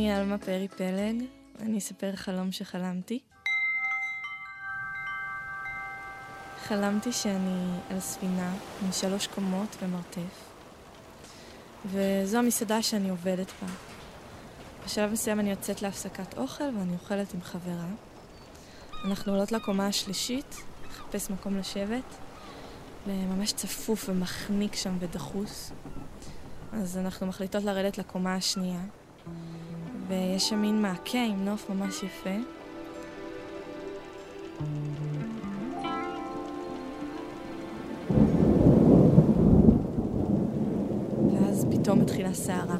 אני אלמה פרי פלג, אני אספר חלום שחלמתי. חלמתי שאני על ספינה עם שלוש קומות ומרתף, וזו המסעדה שאני עובדת בה. בשלב מסוים אני יוצאת להפסקת אוכל ואני אוכלת עם חברה. אנחנו עולות לקומה השלישית, לחפש מקום לשבת, וממש צפוף ומחניק שם ודחוס. אז אנחנו מחליטות לרדת לקומה השנייה, ויש שם מין מעקה עם נוף ממש יפה. ואז פתאום מתחילה סערה.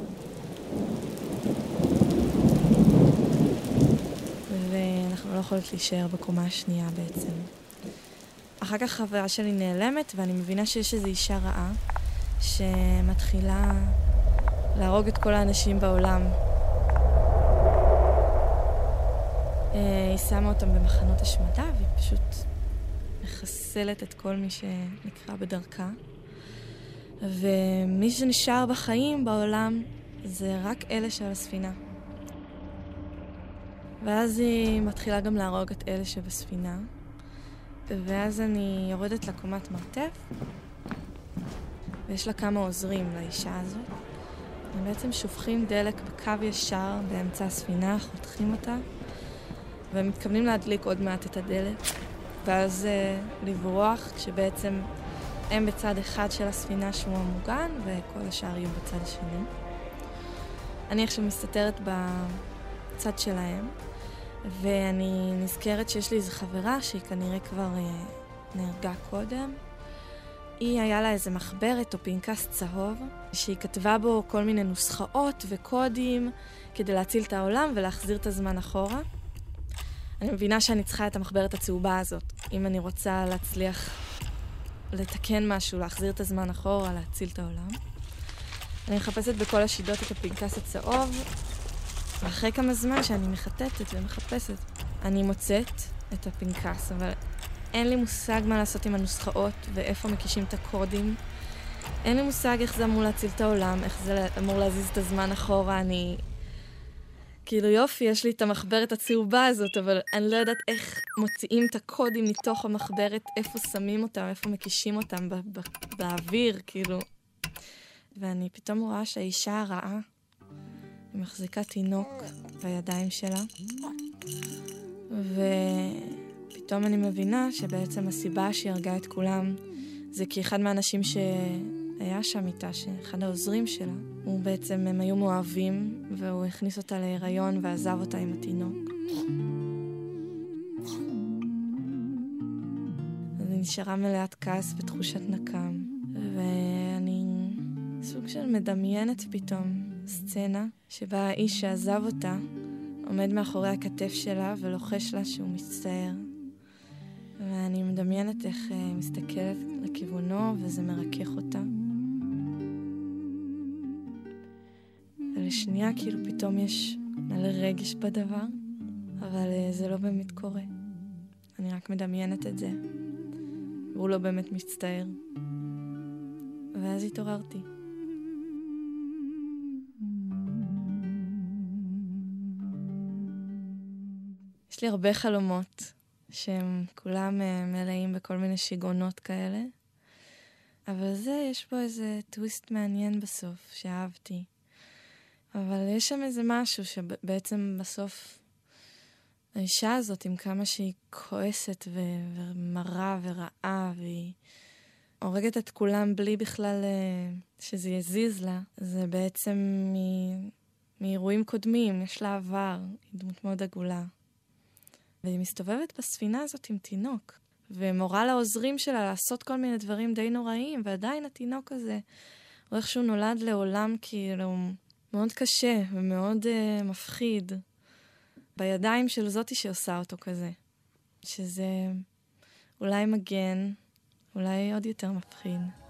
ואנחנו לא יכולות להישאר בקומה השנייה בעצם. אחר כך חברה שלי נעלמת, ואני מבינה שיש איזו אישה רעה שמתחילה להרוג את כל האנשים בעולם. היא שמה אותם במחנות השמדה, והיא פשוט מחסלת את כל מי שנקרא בדרכה. ומי שנשאר בחיים בעולם זה רק אלה שעל הספינה. ואז היא מתחילה גם להרוג את אלה שבספינה. ואז אני יורדת לקומת מרתף, ויש לה כמה עוזרים לאישה הזאת. הם בעצם שופכים דלק בקו ישר באמצע הספינה, חותכים אותה, והם מתכוונים להדליק עוד מעט את הדלק, ואז uh, לברוח, כשבעצם הם בצד אחד של הספינה שהוא המוגן, וכל השאר יהיו בצד השני. אני עכשיו מסתתרת בצד שלהם, ואני נזכרת שיש לי איזו חברה שהיא כנראה כבר אה, נהרגה קודם. היא, היה לה איזה מחברת או פנקס צהוב, שהיא כתבה בו כל מיני נוסחאות וקודים כדי להציל את העולם ולהחזיר את הזמן אחורה. אני מבינה שאני צריכה את המחברת הצהובה הזאת, אם אני רוצה להצליח לתקן משהו, להחזיר את הזמן אחורה, להציל את העולם. אני מחפשת בכל השידות את הפנקס הצהוב, ואחרי כמה זמן שאני מחטטת ומחפשת, אני מוצאת את הפנקס, אבל אין לי מושג מה לעשות עם הנוסחאות ואיפה מקישים את הקודים. אין לי מושג איך זה אמור להציל את העולם, איך זה אמור להזיז את הזמן אחורה, אני... כאילו יופי, יש לי את המחברת הצהובה הזאת, אבל אני לא יודעת איך מוציאים את הקודים מתוך המחברת, איפה שמים אותם, איפה מקישים אותם באוויר, כאילו. ואני פתאום רואה שהאישה הרעה היא מחזיקה תינוק בידיים שלה, ופתאום אני מבינה שבעצם הסיבה שהיא הרגה את כולם זה כי אחד מהאנשים שהיה שם איתה, שאחד העוזרים שלה, הוא בעצם, הם היו מאוהבים, והוא הכניס אותה להיריון ועזב אותה עם התינוק. אז היא נשארה מלאת כעס ותחושת נקם, ואני סוג של מדמיינת פתאום סצנה שבה האיש שעזב אותה עומד מאחורי הכתף שלה ולוחש לה שהוא מצטער. ואני מדמיינת איך היא אה, מסתכלת לכיוונו וזה מרכך אותה. ולשנייה כאילו פתאום יש מלא רגש בדבר, אבל אה, זה לא באמת קורה. אני רק מדמיינת את זה, והוא לא באמת מצטער. ואז התעוררתי. יש לי הרבה חלומות, שהם כולם אה, מלאים בכל מיני שיגעונות כאלה, אבל זה, יש בו איזה טוויסט מעניין בסוף, שאהבתי. אבל יש שם איזה משהו שבעצם בסוף האישה הזאת, עם כמה שהיא כועסת ו- ומרה ורעה, והיא הורגת את כולם בלי בכלל אה, שזה יזיז לה, זה בעצם מ- מאירועים קודמים, יש לה עבר, היא דמות מאוד עגולה. והיא מסתובבת בספינה הזאת עם תינוק, ומורה לעוזרים שלה לעשות כל מיני דברים די נוראיים, ועדיין התינוק הזה, הוא איכשהו נולד לעולם כאילו מאוד קשה ומאוד uh, מפחיד, בידיים של זאתי שעושה אותו כזה, שזה אולי מגן, אולי עוד יותר מפחיד.